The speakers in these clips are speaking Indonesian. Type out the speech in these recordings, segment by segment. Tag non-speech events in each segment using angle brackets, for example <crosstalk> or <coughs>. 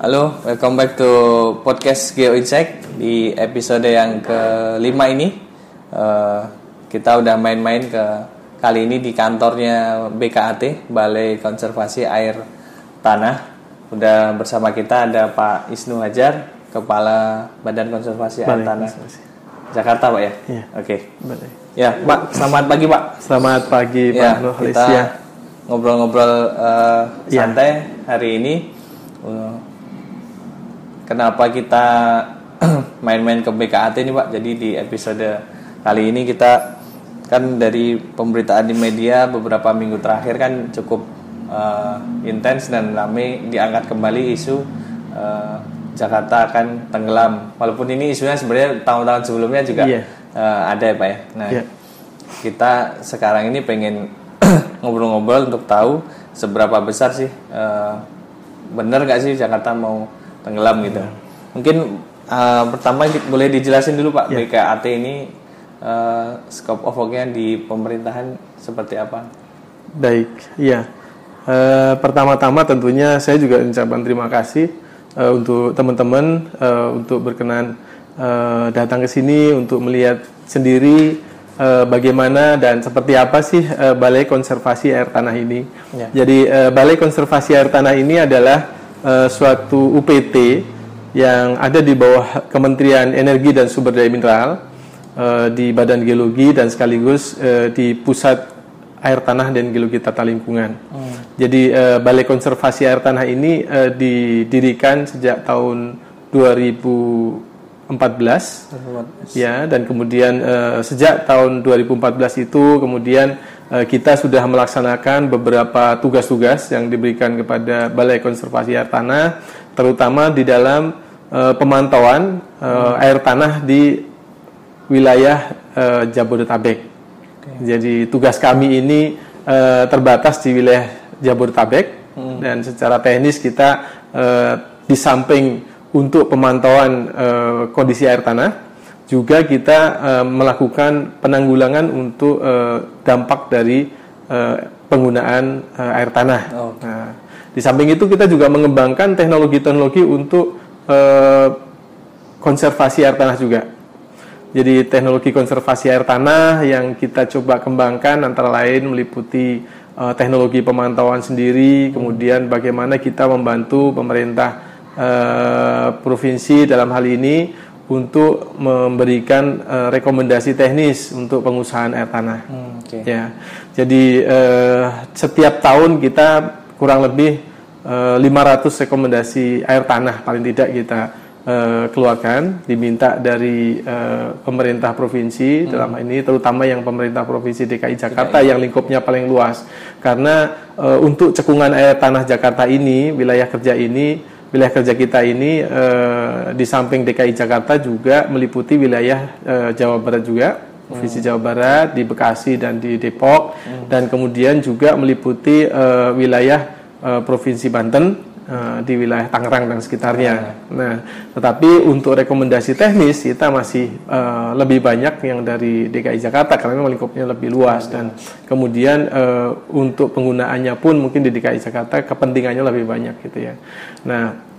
Halo, welcome back to podcast Geo Insight di episode yang kelima ini. Uh, kita udah main-main ke kali ini di kantornya BKAT Balai Konservasi Air Tanah. Udah bersama kita ada Pak Isnu Hajar, Kepala Badan Konservasi Air Tanah Jakarta, Pak ya. Iya. Oke. Ya, Pak. Selamat pagi, Pak. Selamat pagi, Pak Ya, kita ngobrol-ngobrol uh, Ya. santai hari ini. Uh, kenapa kita <clears throat> main-main ke BKAT ini, Pak? Jadi di episode kali ini kita kan dari pemberitaan di media beberapa minggu terakhir kan cukup uh, intens dan ramai diangkat kembali isu uh, Jakarta akan tenggelam. Walaupun ini isunya sebenarnya tahun-tahun sebelumnya juga Iya. uh, ada ya, Pak ya. Nah, Iya. kita sekarang ini pengen <clears throat> ngobrol-ngobrol untuk tahu seberapa besar sih uh, bener gak sih Jakarta mau tenggelam gitu. Mungkin uh, pertama di- boleh dijelasin dulu Pak BKAT ini uh, scope of work-nya di pemerintahan seperti apa? Baik, iya. Eh, Pertama-tama tentunya saya juga ucapkan terima kasih eh, untuk teman-teman eh, untuk berkenan eh, datang ke sini untuk melihat sendiri eh, bagaimana dan seperti apa sih eh, Balai Konservasi Air Tanah ini. Ya. Jadi eh, Balai Konservasi Air Tanah ini adalah eh, suatu UPT yang ada di bawah Kementerian Energi dan Sumber Daya Mineral eh, di Badan Geologi dan sekaligus eh, di Pusat Air Tanah dan Geologi Tata Lingkungan. Jadi eh, Balai Konservasi Air Tanah ini eh, didirikan sejak tahun 2014 ya dan kemudian eh, sejak tahun 2014 itu kemudian kita sudah melaksanakan beberapa tugas-tugas yang diberikan kepada Balai Konservasi Air Tanah terutama di dalam eh, pemantauan eh, air tanah di wilayah eh, Jabodetabek. Jadi tugas kami ini eh, terbatas di wilayah Jabodetabek. Dan secara teknis kita eh, di samping untuk pemantauan eh, kondisi air tanah, juga kita eh, melakukan penanggulangan untuk eh, dampak dari eh, penggunaan eh, air tanah. Nah, di samping itu kita juga mengembangkan teknologi-teknologi untuk eh, konservasi air tanah juga. Jadi teknologi konservasi air tanah yang kita coba kembangkan antara lain meliputi eh, teknologi pemantauan sendiri, kemudian bagaimana kita membantu pemerintah eh, provinsi dalam hal ini untuk memberikan eh, rekomendasi teknis untuk pengusahaan air tanah. Hmm, oke. Ya, jadi eh, setiap tahun kita kurang lebih eh, 500 rekomendasi air tanah paling tidak kita eh, keluarkan, diminta dari eh, pemerintah provinsi dalam hal ini, terutama yang pemerintah provinsi DKI Jakarta yang lingkupnya paling luas, karena eh, untuk cekungan air tanah Jakarta ini, wilayah kerja ini, wilayah kerja kita ini eh, di samping DKI Jakarta juga meliputi wilayah eh, Jawa Barat juga Provinsi Jawa Barat, di Bekasi dan di Depok, dan kemudian juga meliputi eh, wilayah eh, Provinsi Banten eh, di wilayah Tangerang dan sekitarnya. Nah, tetapi untuk rekomendasi teknis kita masih eh, lebih banyak yang dari DKI Jakarta karena lingkupnya lebih luas dan kemudian eh, untuk penggunaannya pun mungkin di DKI Jakarta kepentingannya lebih banyak gitu ya. Nah,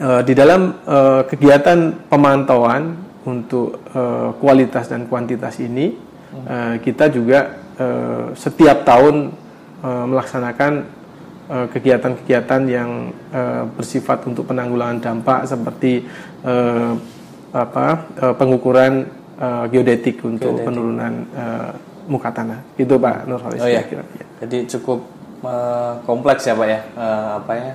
Eh, di dalam eh, kegiatan pemantauan untuk eh, kualitas dan kuantitas ini eh, kita juga eh, setiap tahun melaksanakan kegiatan-kegiatan yang eh, bersifat untuk penanggulangan dampak seperti eh, apa eh, pengukuran eh, geodetik untuk penurunan eh, muka tanah itu Pak Nurholis Oh ya. kira-kira. Jadi cukup eh, kompleks ya Pak ya Eh, apa ya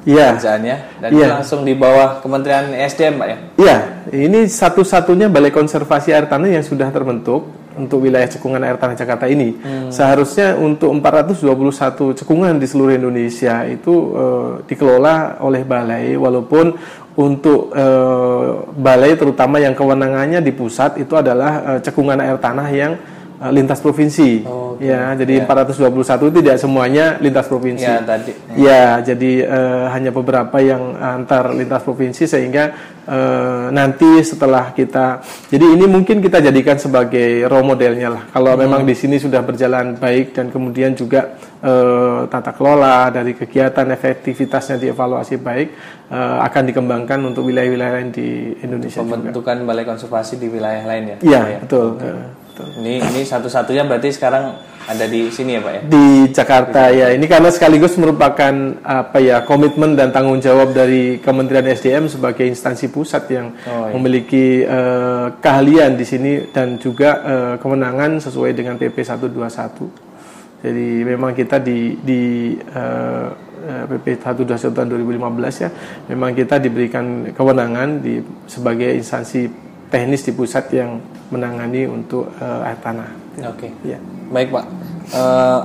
Iya. kerjaannya dan Iya. itu langsung di bawah Kementerian SDM Pak ya. Iya, ini satu-satunya balai konservasi air tanah yang sudah terbentuk untuk wilayah cekungan air tanah Jakarta ini. Seharusnya untuk 421 cekungan di seluruh Indonesia itu eh, dikelola oleh balai, walaupun untuk eh, balai terutama yang kewenangannya di pusat itu adalah eh, cekungan air tanah yang uh, lintas provinsi. Oh, oke. Ya, jadi 421 tidak semuanya lintas provinsi. Ya tadi. Ya, jadi eh, hanya beberapa yang antar lintas provinsi sehingga eh, nanti setelah kita, jadi ini mungkin kita jadikan sebagai role modelnya lah. Kalau memang di sini sudah berjalan baik dan kemudian juga eh, tata kelola dari kegiatan efektivitasnya dievaluasi baik, eh, akan dikembangkan untuk wilayah-wilayah lain di Indonesia juga. Pembentukan balai konservasi di wilayah lain ya. Iya, ya? betul. eh, betul. Ini ini satu-satunya berarti sekarang ada di sini ya pak ya. di Jakarta ya ini karena sekaligus merupakan apa ya komitmen dan tanggung jawab dari Kementerian SDM sebagai instansi pusat yang Oh, iya. memiliki eh, keahlian di sini dan juga eh, kewenangan sesuai dengan PP 121 jadi memang kita di di eh, PP 121 tahun 2015 ya memang kita diberikan kewenangan di sebagai instansi teknis di pusat yang menangani untuk eh, air tanah Oke. ya Baik pak. Eh,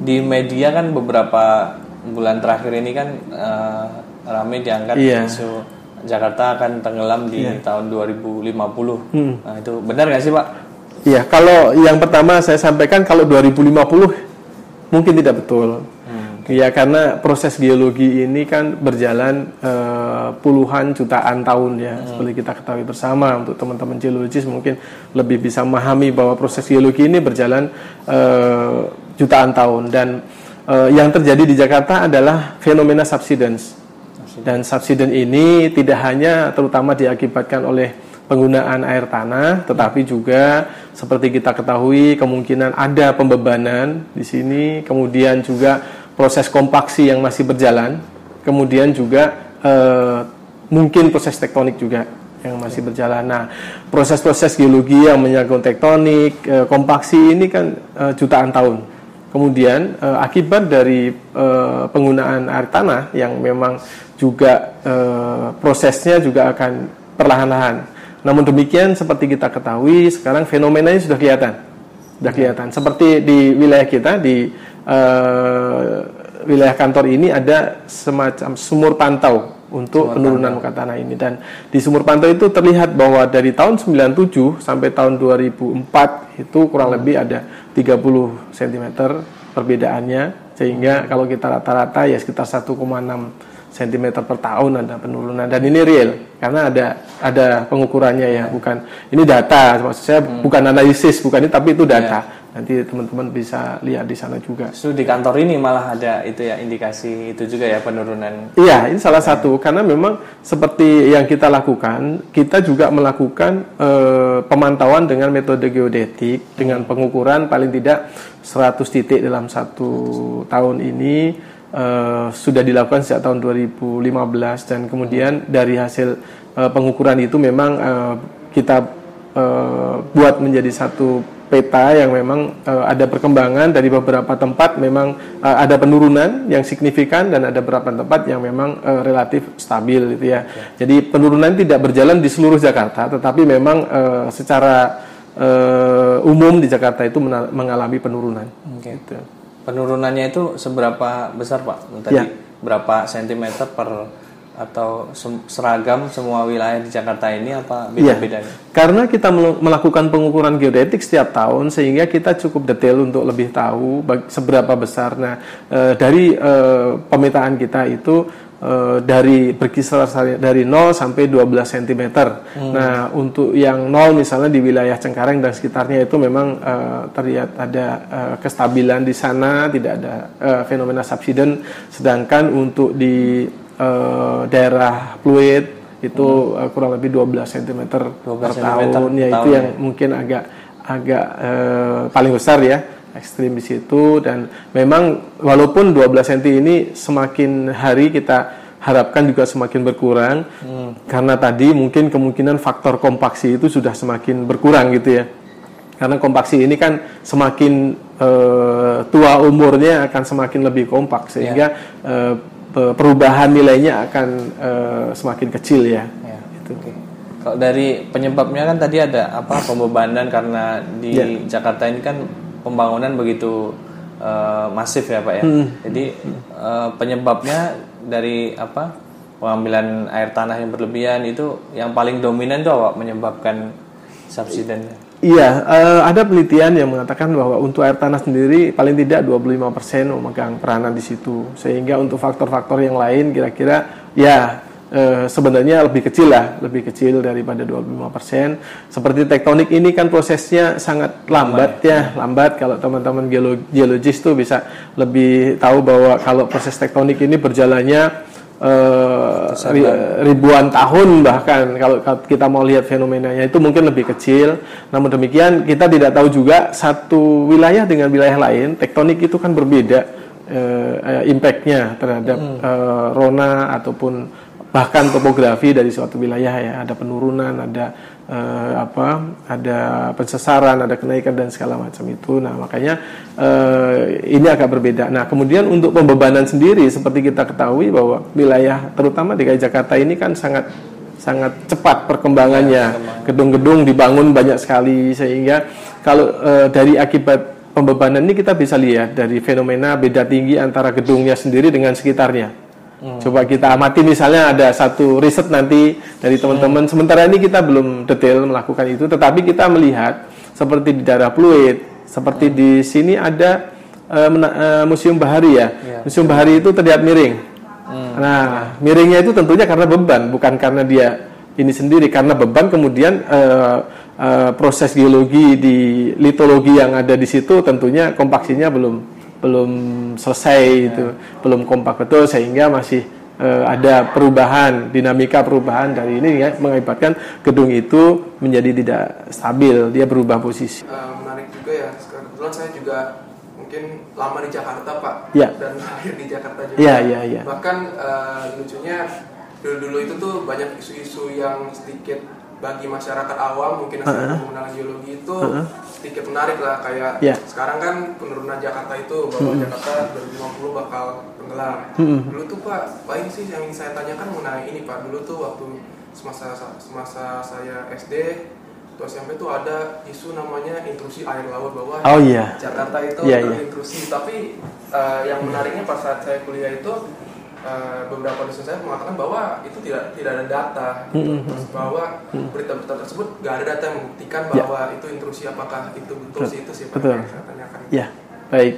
di media kan beberapa bulan terakhir ini kan eh, ramai diangkat Iya. isu Jakarta akan tenggelam di tahun 2050. Nah itu benar nggak sih pak? Iya, kalau yang pertama saya sampaikan kalau 2050 mungkin tidak betul. Ya karena proses geologi ini kan berjalan eh, puluhan jutaan tahun ya, seperti kita ketahui bersama. Untuk teman-teman geologis mungkin lebih bisa memahami bahwa proses geologi ini berjalan eh, jutaan tahun dan eh, yang terjadi di Jakarta adalah fenomena subsidence. Dan subsiden ini tidak hanya terutama diakibatkan oleh penggunaan air tanah, tetapi juga seperti kita ketahui kemungkinan ada pembebanan di sini, kemudian juga proses kompaksi yang masih berjalan, kemudian juga eh, mungkin proses tektonik juga yang masih berjalan. Nah, proses-proses geologi yang menyangkut tektonik, eh, kompaksi ini kan eh, jutaan tahun. Kemudian eh, akibat dari eh, penggunaan air tanah yang memang juga eh, prosesnya juga akan perlahan-lahan. Namun demikian seperti kita ketahui sekarang fenomenanya sudah kelihatan, sudah kelihatan. Seperti di wilayah kita di eh, wilayah kantor ini ada semacam sumur pantau untuk penurunan muka tanah ini. Dan di sumur pantau itu terlihat bahwa dari tahun 97 sampai tahun 2004 itu kurang lebih ada 30 cm perbedaannya. Sehingga kalau kita rata-rata ya sekitar 1,6 cm per tahun ada penurunan. Dan ini real karena ada ada pengukurannya ya bukan. Ini data maksud saya bukan analisis bukan ini tapi itu data. Nanti teman-teman bisa lihat di sana juga. Justru di kantor ini malah ada itu ya indikasi itu juga ya penurunan. Iya, ini salah satu. Karena memang seperti yang kita lakukan, kita juga melakukan eh, pemantauan dengan metode geodetik dengan pengukuran paling tidak 100 titik dalam satu tahun ini eh, sudah dilakukan sejak tahun 2015 dan kemudian dari hasil eh, pengukuran itu memang eh, kita eh, buat menjadi satu peta yang memang eh, ada perkembangan dari beberapa tempat memang eh, ada penurunan yang signifikan dan ada beberapa tempat yang memang eh, relatif stabil gitu ya. Jadi penurunan tidak berjalan di seluruh Jakarta, tetapi memang eh, secara eh, umum di Jakarta itu mengalami penurunan. Oke. Gitu. Penurunannya itu seberapa besar pak? Tadi Ya. berapa sentimeter per atau seragam semua wilayah di Jakarta ini apa Iya. beda-bedanya? Karena kita mel- melakukan pengukuran geodetik setiap tahun, sehingga kita cukup detail untuk lebih tahu seberapa besar. Nah, eh, dari eh, pemetaan kita itu eh, dari berkisar sa- dari 0 sampai 12 cm. Nah, untuk yang 0 misalnya di wilayah Cengkareng dan sekitarnya itu memang eh, terlihat ada eh, kestabilan di sana, tidak ada eh, fenomena subsiden. Sedangkan untuk di eh, daerah fluid itu eh, kurang lebih 12 cm per 12 cm tahun. Ya itu yang mungkin agak agak eh, paling besar ya ekstrim di situ dan memang walaupun 12 cm ini semakin hari kita harapkan juga semakin berkurang karena tadi mungkin kemungkinan faktor kompaksi itu sudah semakin berkurang gitu ya karena kompaksi ini kan semakin eh, tua umurnya akan semakin lebih kompak sehingga eh, pe- perubahan nilainya akan eh, semakin kecil ya. Ya. Oke. Kalau dari penyebabnya kan tadi ada apa pembebanan karena di Ya. Jakarta ini kan pembangunan begitu eh, masif ya pak ya. Hmm. Jadi eh, penyebabnya dari apa pengambilan air tanah yang berlebihan itu yang paling dominan itu apa menyebabkan subsidennya? Iya, uh, ada penelitian yang mengatakan bahwa untuk air tanah sendiri paling tidak 25% memegang peranan di situ. Sehingga untuk faktor-faktor yang lain kira-kira ya uh, sebenarnya lebih kecil lah, lebih kecil daripada 25%. Seperti tektonik ini kan prosesnya sangat lambat ya, lambat kalau teman-teman geologis tuh bisa lebih tahu bahwa kalau proses tektonik ini berjalannya uh, ribuan tahun bahkan kalau kita mau lihat fenomenanya itu mungkin lebih kecil. Namun demikian kita tidak tahu juga satu wilayah dengan wilayah lain tektonik itu kan berbeda uh, impactnya terhadap hmm. uh, rona ataupun bahkan topografi dari suatu wilayah ya ada penurunan ada uh, apa ada pensesaran ada kenaikan dan segala macam itu. Nah makanya uh, ini agak berbeda. Nah kemudian untuk pembebanan sendiri seperti kita ketahui bahwa wilayah terutama DKI Jakarta ini kan sangat sangat cepat perkembangannya. Ya, gedung-gedung dibangun banyak sekali sehingga kalau uh, dari akibat pembebanan ini kita bisa lihat dari fenomena beda tinggi antara gedungnya sendiri dengan sekitarnya Hmm. Coba kita amati misalnya ada satu riset nanti dari teman-teman. Hmm. Sementara ini kita belum detail melakukan itu, tetapi kita melihat seperti di daerah Pluit, seperti hmm. di sini ada uh, uh, Museum Bahari ya. ya. Museum Bahari itu terlihat miring. Hmm. Nah, miringnya itu tentunya karena beban, bukan karena dia ini sendiri, karena beban kemudian uh, uh, proses geologi di litologi yang ada di situ tentunya kompaksinya belum belum selesai ya. itu belum kompak betul sehingga masih uh, ada perubahan dinamika perubahan dari ini ya mengakibatkan gedung itu menjadi tidak stabil dia berubah posisi uh, menarik juga ya kebetulan saya juga mungkin lama di Jakarta pak ya. dan <laughs> lahir di Jakarta juga ya, ya, ya. bahkan uh, lucunya dulu-dulu itu tuh banyak isu-isu yang sedikit bagi masyarakat awam mungkin uh -huh. mengenal geologi itu uh -huh. sedikit menarik lah kayak yeah. sekarang kan penurunan Jakarta itu bahwa uh -huh. Jakarta 2050 bakal tenggelam. Uh -huh. Dulu tuh Pak, paling sih yang ingin saya tanyakan mengenai ini Pak. Dulu tuh waktu semasa semasa saya SD atau SMP tuh ada isu namanya intrusi air laut bahwa oh, yeah. Jakarta itu yeah, terintrusi. Yeah. Tapi uh, yang menariknya pas saat saya kuliah itu Uh, beberapa dosen saya mengatakan bahwa itu tidak tidak ada data gitu. mm-hmm. bahwa berita-berita tersebut nggak ada data yang membuktikan ya. bahwa yeah. itu intrusi apakah itu betul sih itu sih betul. saya tanyakan ya baik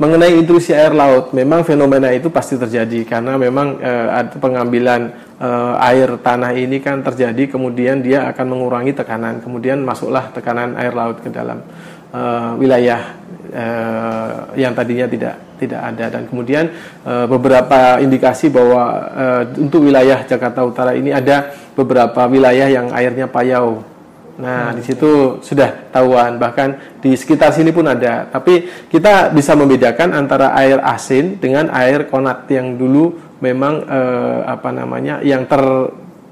mengenai intrusi air laut memang fenomena itu pasti terjadi karena memang uh, ada pengambilan uh, air tanah ini kan terjadi kemudian dia akan mengurangi tekanan kemudian masuklah tekanan air laut ke dalam uh, wilayah uh, yang tadinya tidak tidak ada dan kemudian uh, beberapa indikasi bahwa uh, untuk wilayah Jakarta Utara ini ada beberapa wilayah yang airnya payau. Nah, hmm. di situ sudah tahuan bahkan di sekitar sini pun ada. Tapi kita bisa membedakan antara air asin dengan air konat yang dulu memang uh, apa namanya yang ter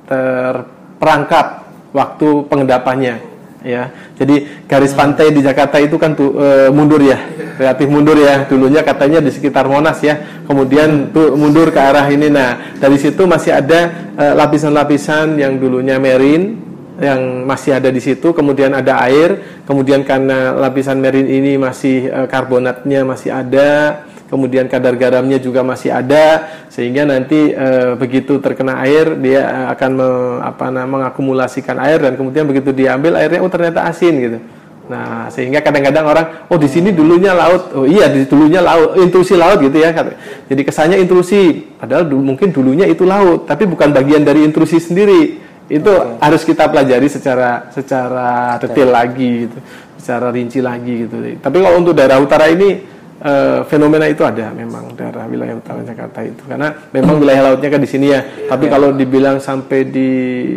terperangkap waktu pengendapannya ya. Jadi garis pantai di Jakarta itu kan tuh e, mundur ya, relatif mundur ya. Dulunya katanya di sekitar Monas ya. Kemudian tuh mundur ke arah ini. Nah, dari situ masih ada e, lapisan-lapisan yang dulunya marine yang masih ada di situ, kemudian ada air, kemudian karena lapisan marine ini masih e, karbonatnya masih ada, kemudian kadar garamnya juga masih ada sehingga nanti e, begitu terkena air dia eh, akan me, apa nah, mengakumulasikan air dan kemudian begitu diambil airnya oh ternyata asin gitu. Nah, sehingga kadang-kadang orang oh di sini dulunya laut. Oh iya di dulunya laut, intrusi laut gitu ya. Jadi kesannya intrusi padahal dulu, mungkin dulunya itu laut, tapi bukan bagian dari intrusi sendiri. Itu okay. harus kita pelajari secara secara detail lagi gitu, secara rinci lagi gitu. Tapi kalau untuk daerah utara ini uh, fenomena itu ada memang daerah wilayah utara Jakarta itu karena memang wilayah lautnya kan di sini ya. Tapi kalau dibilang sampai di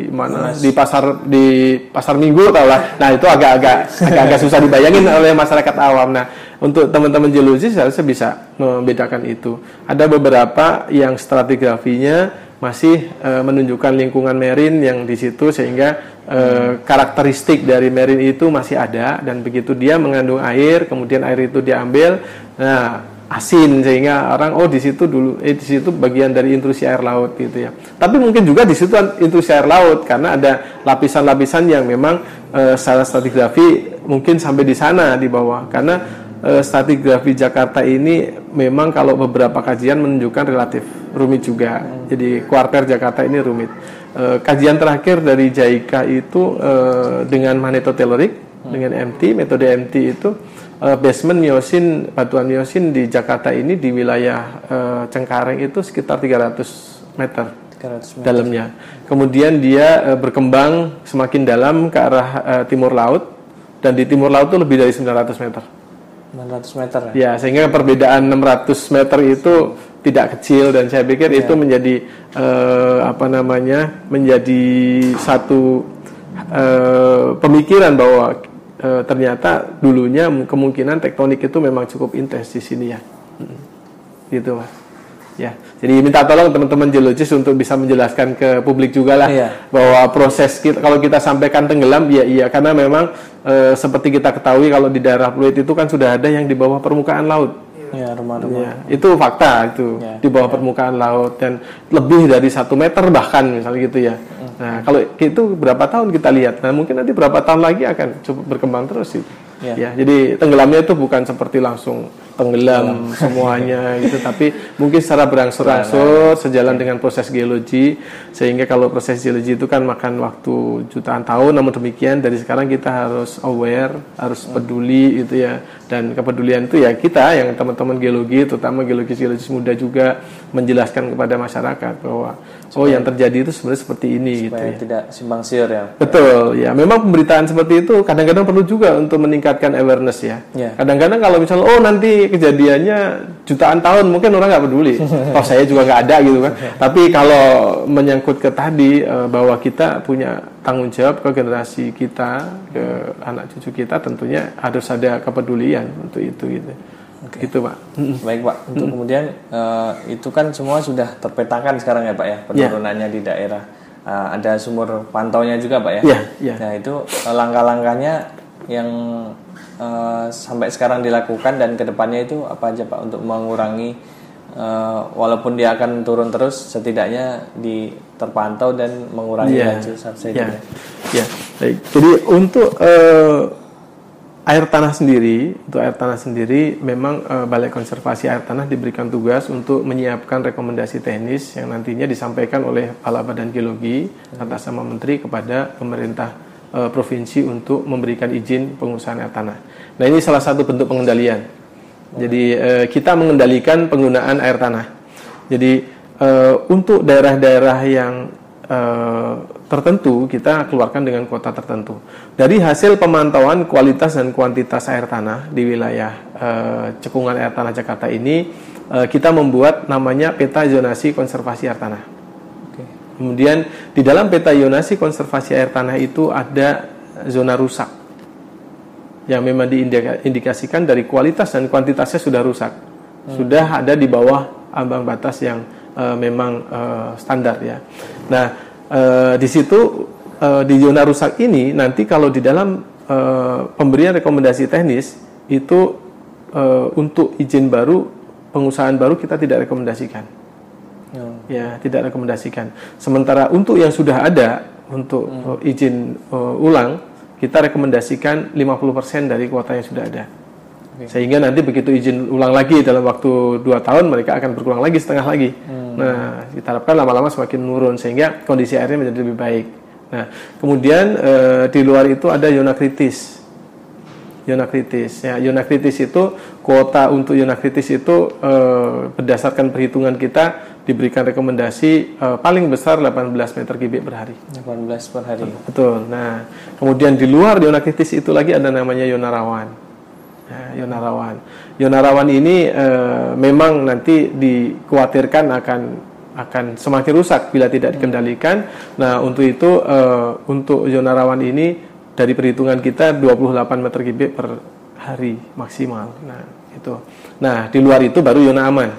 mana di pasar di pasar Minggu tau lah. Nah, itu agak-agak agak-agak susah dibayangin oleh masyarakat awam. Nah, untuk teman-teman geologi harusnya bisa membedakan itu. Ada beberapa yang stratigrafinya masih e, menunjukkan lingkungan marine yang di situ sehingga e, karakteristik dari marine itu masih ada dan begitu dia mengandung air kemudian air itu diambil nah asin sehingga orang oh di situ dulu eh di situ bagian dari intrusi air laut gitu ya. Tapi mungkin juga di situ intrusi air laut karena ada lapisan-lapisan yang memang e, secara stratigrafi mungkin sampai di sana di bawah. Karena uh, stratigrafi Jakarta ini memang kalau beberapa kajian menunjukkan relatif rumit juga. Hmm. Jadi kuarter Jakarta ini rumit. Uh, kajian terakhir dari JICA itu uh, dengan magnetotelluric hmm. dengan MT metode MT itu uh, basement miosin batuan miosin di Jakarta ini di wilayah uh, Cengkareng itu sekitar 300 meter, 300 meter. dalamnya. Kemudian dia uh, berkembang semakin dalam ke arah uh, timur laut dan di timur laut itu lebih dari 900 meter. 900 meter ya? Ya, sehingga perbedaan 600 meter itu tidak kecil dan saya pikir ya. itu menjadi uh, apa namanya menjadi satu uh, pemikiran bahwa uh, ternyata dulunya kemungkinan tektonik itu memang cukup intens di sini ya, hmm. gitu mas. Ya, jadi minta tolong teman-teman geologis untuk bisa menjelaskan ke publik juga lah iya. bahwa proses kita kalau kita sampaikan tenggelam ya iya karena memang e, seperti kita ketahui kalau di daerah fluid itu kan sudah ada yang di bawah permukaan laut. Ya, rumah-rumah. Ya, itu fakta itu ya, di bawah ya. permukaan laut dan lebih dari satu meter bahkan misalnya gitu ya. Hmm. Nah kalau itu berapa tahun kita lihat, nah mungkin nanti berapa tahun lagi akan cukup berkembang terus itu. Ya. ya, jadi tenggelamnya itu bukan seperti langsung tenggelam semuanya <laughs> gitu tapi mungkin secara berangsur-angsur sejalan dengan proses geologi sehingga kalau proses geologi itu kan makan waktu jutaan tahun namun demikian dari sekarang kita harus aware harus hmm. peduli itu ya dan kepedulian itu ya kita yang teman-teman geologi terutama geologis-geologis muda juga menjelaskan kepada masyarakat bahwa oh yang terjadi itu sebenarnya seperti ini supaya gitu ya. tidak simpang siur ya. Betul ya. Memang pemberitaan seperti itu kadang-kadang perlu juga untuk meningkatkan awareness ya. Ya. kadang-kadang kalau misalnya oh nanti kejadiannya jutaan tahun mungkin orang nggak peduli. <laughs> Oh saya juga nggak ada gitu kan. <laughs> Tapi kalau menyangkut ke tadi eh, bahwa kita punya tanggung jawab ke generasi kita ke anak cucu kita tentunya harus ada kepedulian untuk itu gitu Okay. Gitu pak. Baik pak. Untuk kemudian uh, itu kan semua sudah terpetakan sekarang ya pak ya penurunannya yeah. di daerah. Uh, ada sumur pantaunya juga pak ya. Yeah, yeah. Nah itu uh, langkah-langkahnya yang uh, sampai sekarang dilakukan dan ke depannya itu apa aja pak untuk mengurangi uh, walaupun dia akan turun terus setidaknya di terpantau dan mengurangi yeah. laju subsidi. Ya. Yeah. Baik. Jadi untuk uh, air tanah sendiri untuk air tanah sendiri memang e, Balai Konservasi Air Tanah diberikan tugas untuk menyiapkan rekomendasi teknis yang nantinya disampaikan oleh Kepala Badan Geologi atas nama Menteri kepada pemerintah e, provinsi untuk memberikan izin pengusahaan air tanah. Nah ini salah satu bentuk pengendalian. Jadi e, kita mengendalikan penggunaan air tanah. Jadi e, untuk daerah-daerah yang tertentu kita keluarkan dengan kuota tertentu. Dari hasil pemantauan kualitas dan kuantitas air tanah di wilayah uh, cekungan air tanah Jakarta ini, uh, kita membuat namanya peta zonasi konservasi air tanah. Okay. Kemudian di dalam peta zonasi konservasi air tanah itu ada zona rusak yang memang diindikasikan dari kualitas dan kuantitasnya sudah rusak, hmm. sudah ada di bawah ambang batas yang uh, memang uh, standar ya. Nah uh, di situ uh, di zona rusak ini nanti kalau di dalam uh, pemberian rekomendasi teknis itu uh, untuk izin baru pengusahaan baru kita tidak rekomendasikan. Hmm. Ya, tidak rekomendasikan. Sementara untuk yang sudah ada untuk hmm. izin uh, ulang kita rekomendasikan 50% dari kuota yang sudah ada. Okay. Sehingga nanti begitu izin ulang lagi dalam waktu 2 tahun mereka akan berkurang lagi setengah lagi. Hmm. Nah, kita harapkan lama-lama semakin menurun sehingga kondisi airnya menjadi lebih baik. Nah, kemudian e, di luar itu ada zona kritis. Zona kritis. Ya, zona kritis itu kuota untuk zona kritis itu e, berdasarkan perhitungan kita diberikan rekomendasi e, paling besar 18 meter kubik per hari. 18 per hari. Betul. Nah, kemudian di luar zona kritis itu lagi ada namanya zona rawan ya, Yonarawan. Ini e, memang nanti dikhawatirkan akan akan semakin rusak bila tidak dikendalikan. Nah, untuk itu e, untuk Yonarawan ini dari perhitungan kita 28 meter kubik per hari maksimal. Nah, itu. Nah, di luar itu baru yona aman.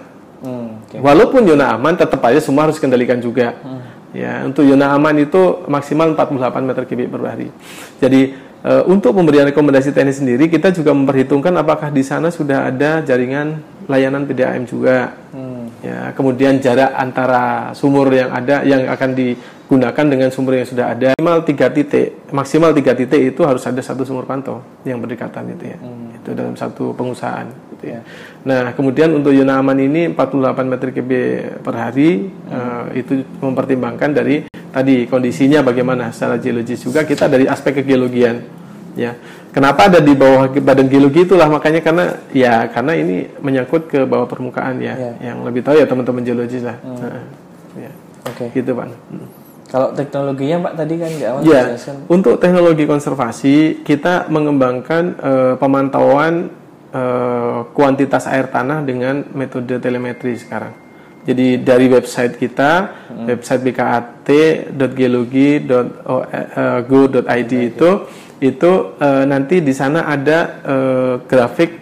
Hmm, okay. Walaupun yona aman tetap aja semua harus kendalikan juga. Hmm. Ya, untuk yona aman itu maksimal 48 meter kubik per hari. Jadi untuk pemberian rekomendasi teknis sendiri, kita juga memperhitungkan apakah di sana sudah ada jaringan layanan PDAM juga. Hmm. Ya, kemudian jarak antara sumur yang ada yang akan digunakan dengan sumur yang sudah ada maksimal tiga titik, maksimal tiga titik itu harus ada satu sumur pantau yang berdekatan itu ya. Hmm. Itu dalam satu pengusahaan. Gitu ya. Nah, kemudian untuk zona aman ini 48 meter kb per hari hmm. uh, itu mempertimbangkan dari tadi kondisinya bagaimana secara geologis juga kita dari aspek kegeologian ya Kenapa ada di bawah badan geologi itulah makanya karena ya karena ini menyangkut ke bawah permukaan ya. Yeah. Yang lebih tahu ya teman-teman geologis lah. Hmm. Nah, ya. Oke. Okay. Gitu, Pak. Hmm. Kalau teknologinya Pak tadi kan di awal ya, Untuk teknologi konservasi kita mengembangkan uh, pemantauan uh, kuantitas air tanah dengan metode telemetri sekarang. Jadi dari website kita, hmm. website bkat.geologi.go.id itu itu uh, nanti di sana ada uh, grafik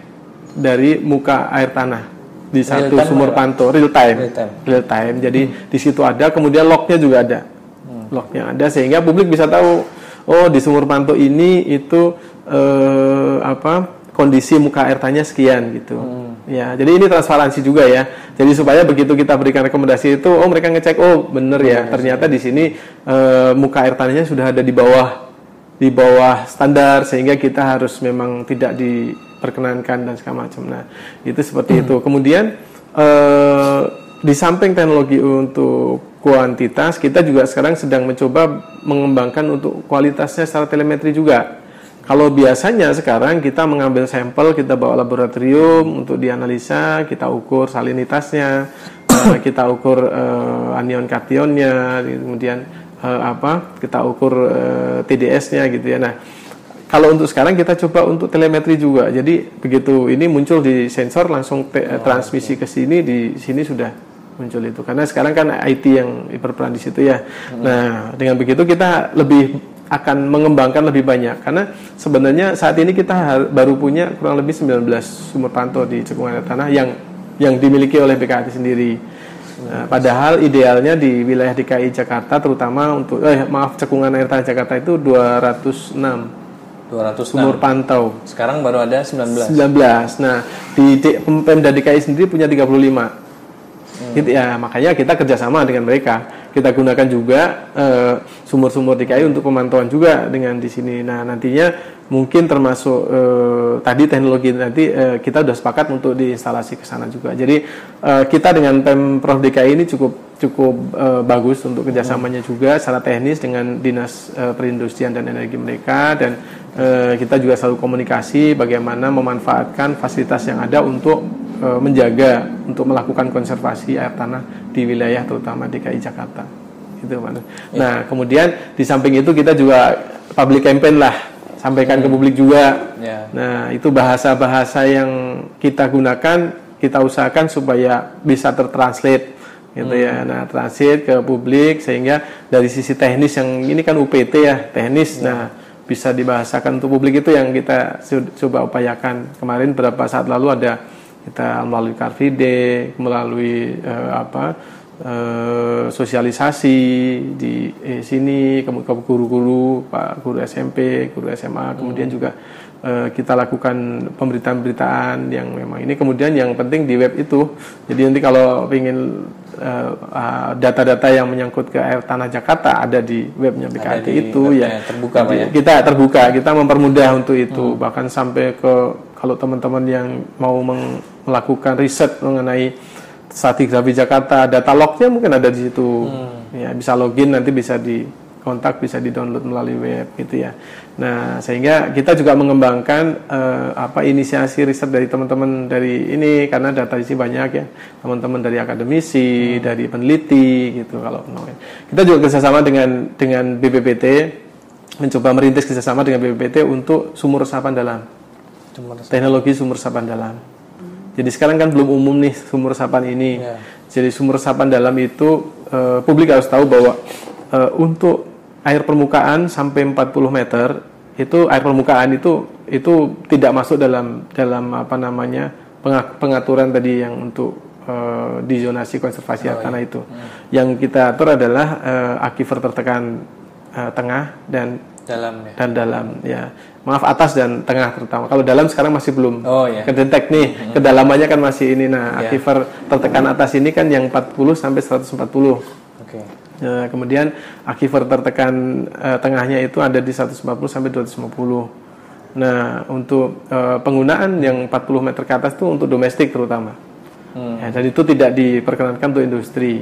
dari muka air tanah di satu sumur pantau real time real time, real time. jadi hmm. di situ ada kemudian lognya juga ada hmm. lognya ada sehingga publik bisa tahu oh di sumur pantau ini itu uh, apa kondisi muka air tanahnya sekian gitu hmm. ya jadi ini transparansi juga ya jadi supaya begitu kita berikan rekomendasi itu oh mereka ngecek oh bener ya hmm, ternyata di sini uh, muka air tanahnya sudah ada di bawah di bawah standar sehingga kita harus memang tidak diperkenankan dan segala macam. Nah, itu seperti hmm. itu. Kemudian eh, di samping teknologi untuk kuantitas, kita juga sekarang sedang mencoba mengembangkan untuk kualitasnya secara telemetri juga. Kalau biasanya sekarang kita mengambil sampel, kita bawa laboratorium untuk dianalisa, kita ukur salinitasnya, <coughs> eh, kita ukur eh, anion kationnya, kemudian uh, apa kita ukur uh, eh, TDS-nya gitu ya. Nah, kalau untuk sekarang kita coba untuk telemetri juga. Jadi begitu ini muncul di sensor langsung te- oh, transmisi ke sini di sini sudah muncul itu. Karena sekarang kan IT yang berperan di situ ya. Hmm. Nah, dengan begitu kita lebih akan mengembangkan lebih banyak karena sebenarnya saat ini kita baru punya kurang lebih 19 sumur pantau di cekungan tanah yang yang dimiliki oleh BKT sendiri. Nah, padahal idealnya di wilayah DKI Jakarta terutama untuk eh maaf cekungan air tanah Jakarta itu 206 206 sumur pantau. Sekarang baru ada 19. 19. Nah, di Pemda DKI sendiri punya 35. Hmm. Gitu ya, makanya kita kerjasama dengan mereka. Kita gunakan juga eh, sumur-sumur uh, DKI untuk pemantauan juga dengan di sini. Nah, nantinya mungkin termasuk eh, tadi teknologi nanti eh, kita sudah sepakat untuk diinstalasi ke sana juga. Jadi eh, kita dengan pemprov DKI ini cukup cukup eh, bagus untuk kerjasamanya hmm. juga secara teknis dengan dinas eh, perindustrian dan energi mereka dan eh, kita juga selalu komunikasi bagaimana memanfaatkan fasilitas yang ada untuk eh, menjaga untuk melakukan konservasi air tanah di wilayah terutama DKI Jakarta. Gitu, Pak. Ya. Nah, kemudian di samping itu kita juga public campaign lah sampaikan hmm. ke publik juga. Yeah. Nah, itu bahasa-bahasa yang kita gunakan, kita usahakan supaya bisa tertranslate gitu ya. hmm. ya. Nah, translate ke publik sehingga dari sisi teknis yang ini kan UPT ya, teknis. Yeah. Nah, bisa dibahasakan untuk publik itu yang kita coba upayakan. Kemarin beberapa saat lalu ada kita melalui Car Day, melalui uh, apa Eh, sosialisasi di eh, sini ke guru-guru Pak guru SMP, guru SMA, kemudian hmm. juga eh, kita lakukan pemberitaan-pemberitaan yang memang ini kemudian yang penting di web itu. Jadi nanti kalau ingin eh, ah, data-data yang menyangkut ke air tanah Jakarta ada di webnya BKT itu ya. Terbuka ya. Kita terbuka, kita mempermudah untuk itu. Hmm. Bahkan sampai ke kalau teman-teman yang mau melakukan riset mengenai stratigrafi Jakarta data lognya mungkin ada di situ. Hmm. ya bisa login nanti bisa di kontak bisa di download melalui web gitu ya. Nah sehingga kita juga mengembangkan uh, apa inisiasi riset dari teman-teman dari ini karena data isi banyak ya. Teman-teman dari akademisi hmm. dari peneliti gitu kalau kita juga kerjasama dengan dengan BPPT mencoba merintis kerjasama dengan BPPT untuk sumur resapan dalam. Teknologi sumur resapan dalam jadi sekarang kan belum umum nih sumur resapan ini. Yeah. Jadi sumur resapan dalam itu uh, publik harus tahu bahwa uh, untuk air permukaan sampai 40 meter itu air permukaan itu itu tidak masuk dalam dalam apa namanya pengaturan tadi yang untuk uh, di zonasi konservasi oh, tanah iya. itu. Hmm. Yang kita atur adalah uh, akifer tertekan uh, tengah dan dalam ya. dan dalam ya maaf atas dan tengah terutama. Kalau dalam sekarang masih belum oh, iya. kedetek nih, hmm. kedalamannya kan masih ini. Nah, akifer tertekan atas ini kan yang 40 sampai 140. Oke. Okay. Nah, kemudian akifer tertekan uh, tengahnya itu ada di 140 sampai 250. Nah, untuk uh, penggunaan yang 40 meter ke atas itu untuk domestik terutama. Hmm. Ya, dan itu tidak diperkenankan untuk industri.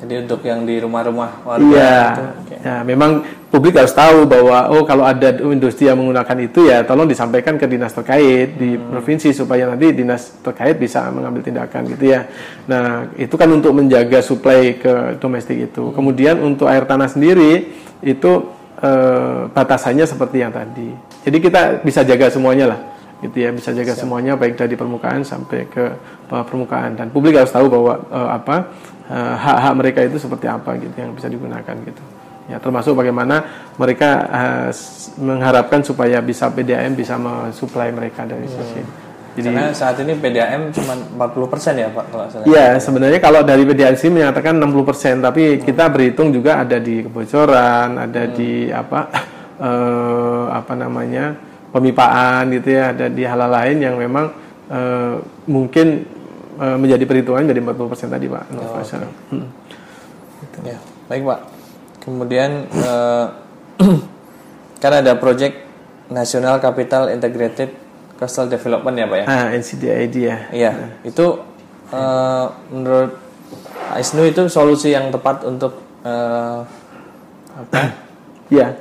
Jadi untuk yang di rumah-rumah warga Iya. Itu, okay. Ya, memang publik harus tahu bahwa oh kalau ada industri yang menggunakan itu ya tolong disampaikan ke dinas terkait di hmm. provinsi supaya nanti dinas terkait bisa mengambil tindakan gitu ya. Nah, itu kan untuk menjaga suplai ke domestik itu. Hmm. Kemudian untuk air tanah sendiri itu eh, batasannya seperti yang tadi. Jadi kita bisa jaga semuanya lah gitu ya bisa jaga Siap. semuanya baik dari permukaan sampai ke permukaan dan publik harus tahu bahwa uh, apa hak-hak uh, mereka itu seperti apa gitu yang bisa digunakan gitu ya termasuk bagaimana mereka uh, mengharapkan supaya bisa PDAM bisa mensuplai mereka dari hmm. sisi jadi Karena saat ini PDAM cuma 40% ya Pak kalau saya Iya, sebenarnya kalau dari PDAM sih menyatakan 60%, tapi hmm. kita berhitung juga ada di kebocoran, ada hmm. di apa uh, <laughs> apa namanya? pemipaan gitu ya, ada di hal lain yang memang uh, mungkin uh, menjadi perhitungan dari 40% tadi Pak. Oh, okay. hmm. Gitu. Ya, baik Pak. Kemudian uh, <clears throat> kan ada project National Capital Integrated Coastal Development ya Pak ya? Ah, NCDID ya. Iya, nah. itu uh, menurut Isnu itu solusi yang tepat untuk uh, apa? <clears throat> ya.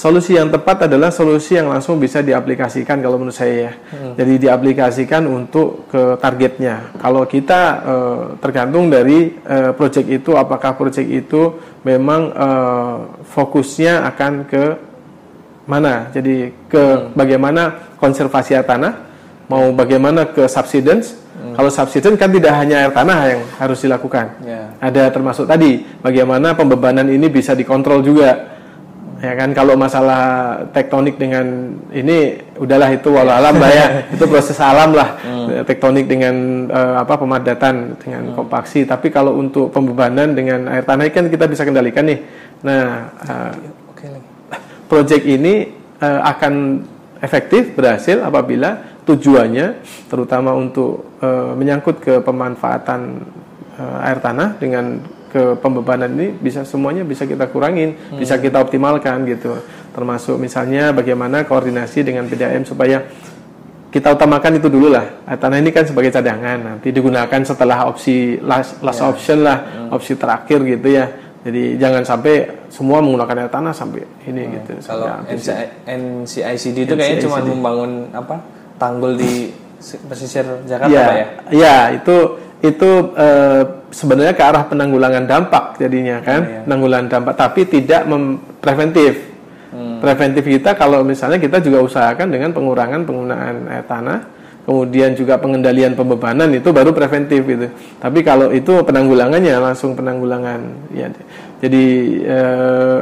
Solusi yang tepat adalah solusi yang langsung bisa diaplikasikan kalau menurut saya ya. Hmm. Jadi diaplikasikan untuk ke targetnya. Kalau kita uh, tergantung dari uh, project itu apakah project itu memang uh, fokusnya akan ke mana? Jadi ke hmm. bagaimana konservasi air tanah, mau bagaimana ke subsidence. Hmm. Kalau subsidence kan tidak hanya air tanah yang harus dilakukan. Yeah. Ada termasuk tadi bagaimana pembebanan ini bisa dikontrol juga ya kan kalau masalah tektonik dengan ini udahlah itu walau alam lah ya. <laughs> Itu proses alam lah. Hmm. tektonik dengan uh, apa pemadatan dengan hmm. kompaksi. Tapi kalau untuk pembebanan dengan air tanah kan kita bisa kendalikan nih. Nah uh, project ini uh, akan efektif berhasil apabila tujuannya terutama untuk uh, menyangkut ke pemanfaatan uh, air tanah dengan ke pembebanan ini bisa semuanya bisa kita kurangin, hmm. bisa kita optimalkan gitu. Termasuk misalnya bagaimana koordinasi dengan PDAM supaya kita utamakan itu dulu lah. Tanah ini kan sebagai cadangan, nanti digunakan setelah opsi last, last yeah. option lah, hmm. opsi terakhir gitu ya. Jadi jangan sampai semua menggunakan air tanah sampai ini hmm. gitu. Kalau NCICD itu kayaknya cuma membangun apa tanggul di <laughs> pesisir Jakarta ya, Pak ya? Iya, itu itu e, sebenarnya ke arah penanggulangan dampak jadinya kan, ya, ya. penanggulangan dampak tapi tidak preventif. Hmm. Preventif kita kalau misalnya kita juga usahakan dengan pengurangan penggunaan air tanah, kemudian juga pengendalian pembebanan itu baru preventif itu. Tapi kalau itu penanggulangannya langsung penanggulangan ya. Jadi e,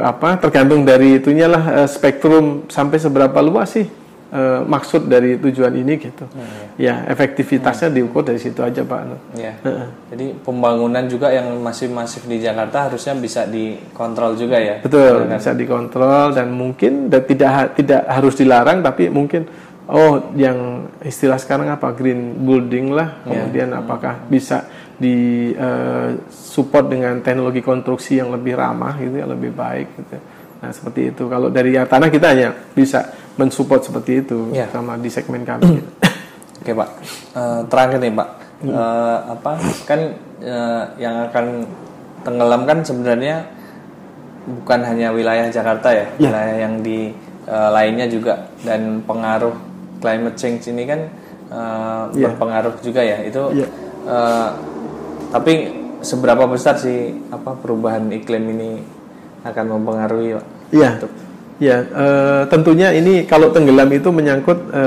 apa tergantung dari itunya lah e, spektrum sampai seberapa luas sih uh, maksud dari tujuan ini gitu. Hmm, ya. ya, efektivitasnya hmm. diukur dari situ aja Pak. Ya. Jadi pembangunan juga yang masih masif di Jakarta harusnya bisa dikontrol juga ya. Betul, kan? bisa dikontrol dan mungkin dan tidak tidak harus dilarang tapi mungkin oh yang istilah sekarang apa green building lah. Ya. Kemudian hmm. apakah bisa di uh, support dengan teknologi konstruksi yang lebih ramah gitu ya, lebih baik gitu. Nah, seperti itu. Kalau dari tanah kita hanya bisa mensupport seperti itu ya. sama di segmen kami. Oke pak, uh, terakhir nih pak, hmm. uh, apa kan uh, yang akan tenggelam kan sebenarnya bukan hanya wilayah Jakarta ya, ya. wilayah yang di uh, lainnya juga dan pengaruh climate change ini kan uh, ya. berpengaruh juga ya itu. Ya. Uh, tapi seberapa besar sih apa perubahan iklim ini akan mempengaruhi pak? Iya. Ya, e, tentunya ini kalau tenggelam itu menyangkut e,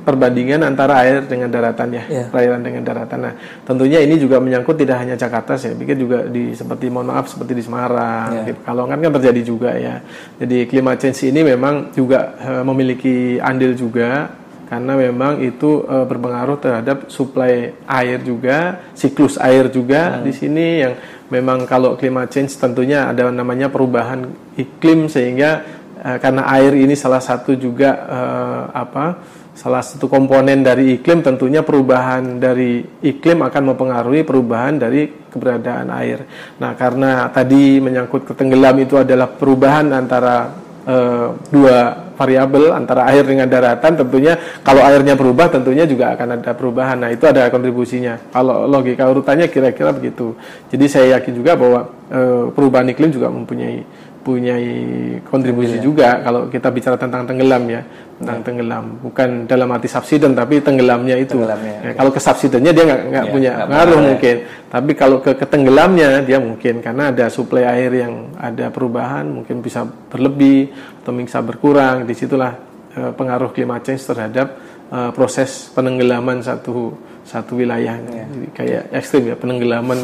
perbandingan antara air dengan daratan ya, yeah. perairan dengan daratan. Nah, tentunya ini juga menyangkut tidak hanya Jakarta, saya pikir juga di seperti mohon maaf seperti di Semarang, yeah. gitu. kalau kan kan terjadi juga ya. Jadi climate change ini memang juga e, memiliki andil juga karena memang itu e, berpengaruh terhadap suplai air juga, siklus air juga hmm. di sini yang memang kalau climate change tentunya ada namanya perubahan iklim sehingga Eh, karena air ini salah satu juga uh, apa salah satu komponen dari iklim tentunya perubahan dari iklim akan mempengaruhi perubahan dari keberadaan air. Nah, karena tadi menyangkut ketenggelam itu adalah perubahan antara uh, dua variabel antara air dengan daratan tentunya kalau airnya berubah tentunya juga akan ada perubahan. Nah, itu ada kontribusinya. Kalau logika urutannya kira-kira begitu. Jadi saya yakin juga bahwa uh, perubahan iklim juga mempunyai mempunyai kontribusi juga kalau kita bicara tentang tenggelam ya. Tentang ya. tenggelam. Bukan dalam arti subsiden tapi tenggelamnya itu. Tenggelamnya, ya, kalau ke subsidennya dia nggak nggak ya, punya pengaruh mungkin. tapi kalau ke ketenggelamnya dia mungkin karena ada suplai air yang ada perubahan mungkin bisa berlebih atau bisa berkurang. Di situlah uh, pengaruh climate change terhadap uh, proses penenggelaman satu satu wilayah ya. Jadi kayak ekstrim ya penenggelaman.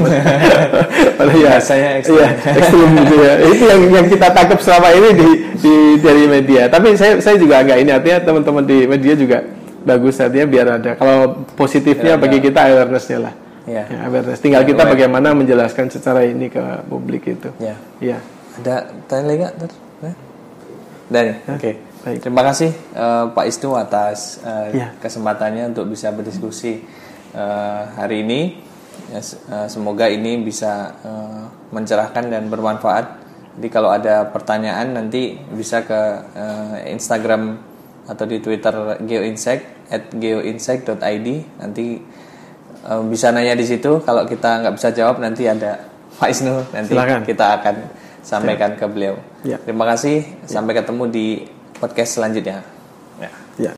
<laughs> Pada ya saya ekstrim. Ya, ekstrim gitu ya. Itu yang yang kita tangkap selama ini di, di dari media. Tapi saya saya juga agak ini artinya teman-teman di media juga bagus artinya biar ada kalau positifnya ya, bagi kita awarenessnya lah. Ya. ya awareness. Tinggal ya, kita bagaimana menjelaskan secara ini ke publik itu. Ya ya ada tanya lagi nggak? Dari ya. oke. okay. Baik. Terima kasih uh, Pak Isnu atas uh, ya. kesempatannya untuk bisa berdiskusi uh, hari ini. Ya, uh, semoga ini bisa uh, mencerahkan dan bermanfaat. Jadi kalau ada pertanyaan nanti bisa ke uh, Instagram atau di Twitter GeoInsect at geoinsect.id nanti uh, bisa nanya di situ. Kalau kita nggak bisa jawab nanti ada Pak Isnu nanti Silakan. kita akan sampaikan ya. ke beliau. Ya. Terima kasih. Sampai ketemu di podcast selanjutnya.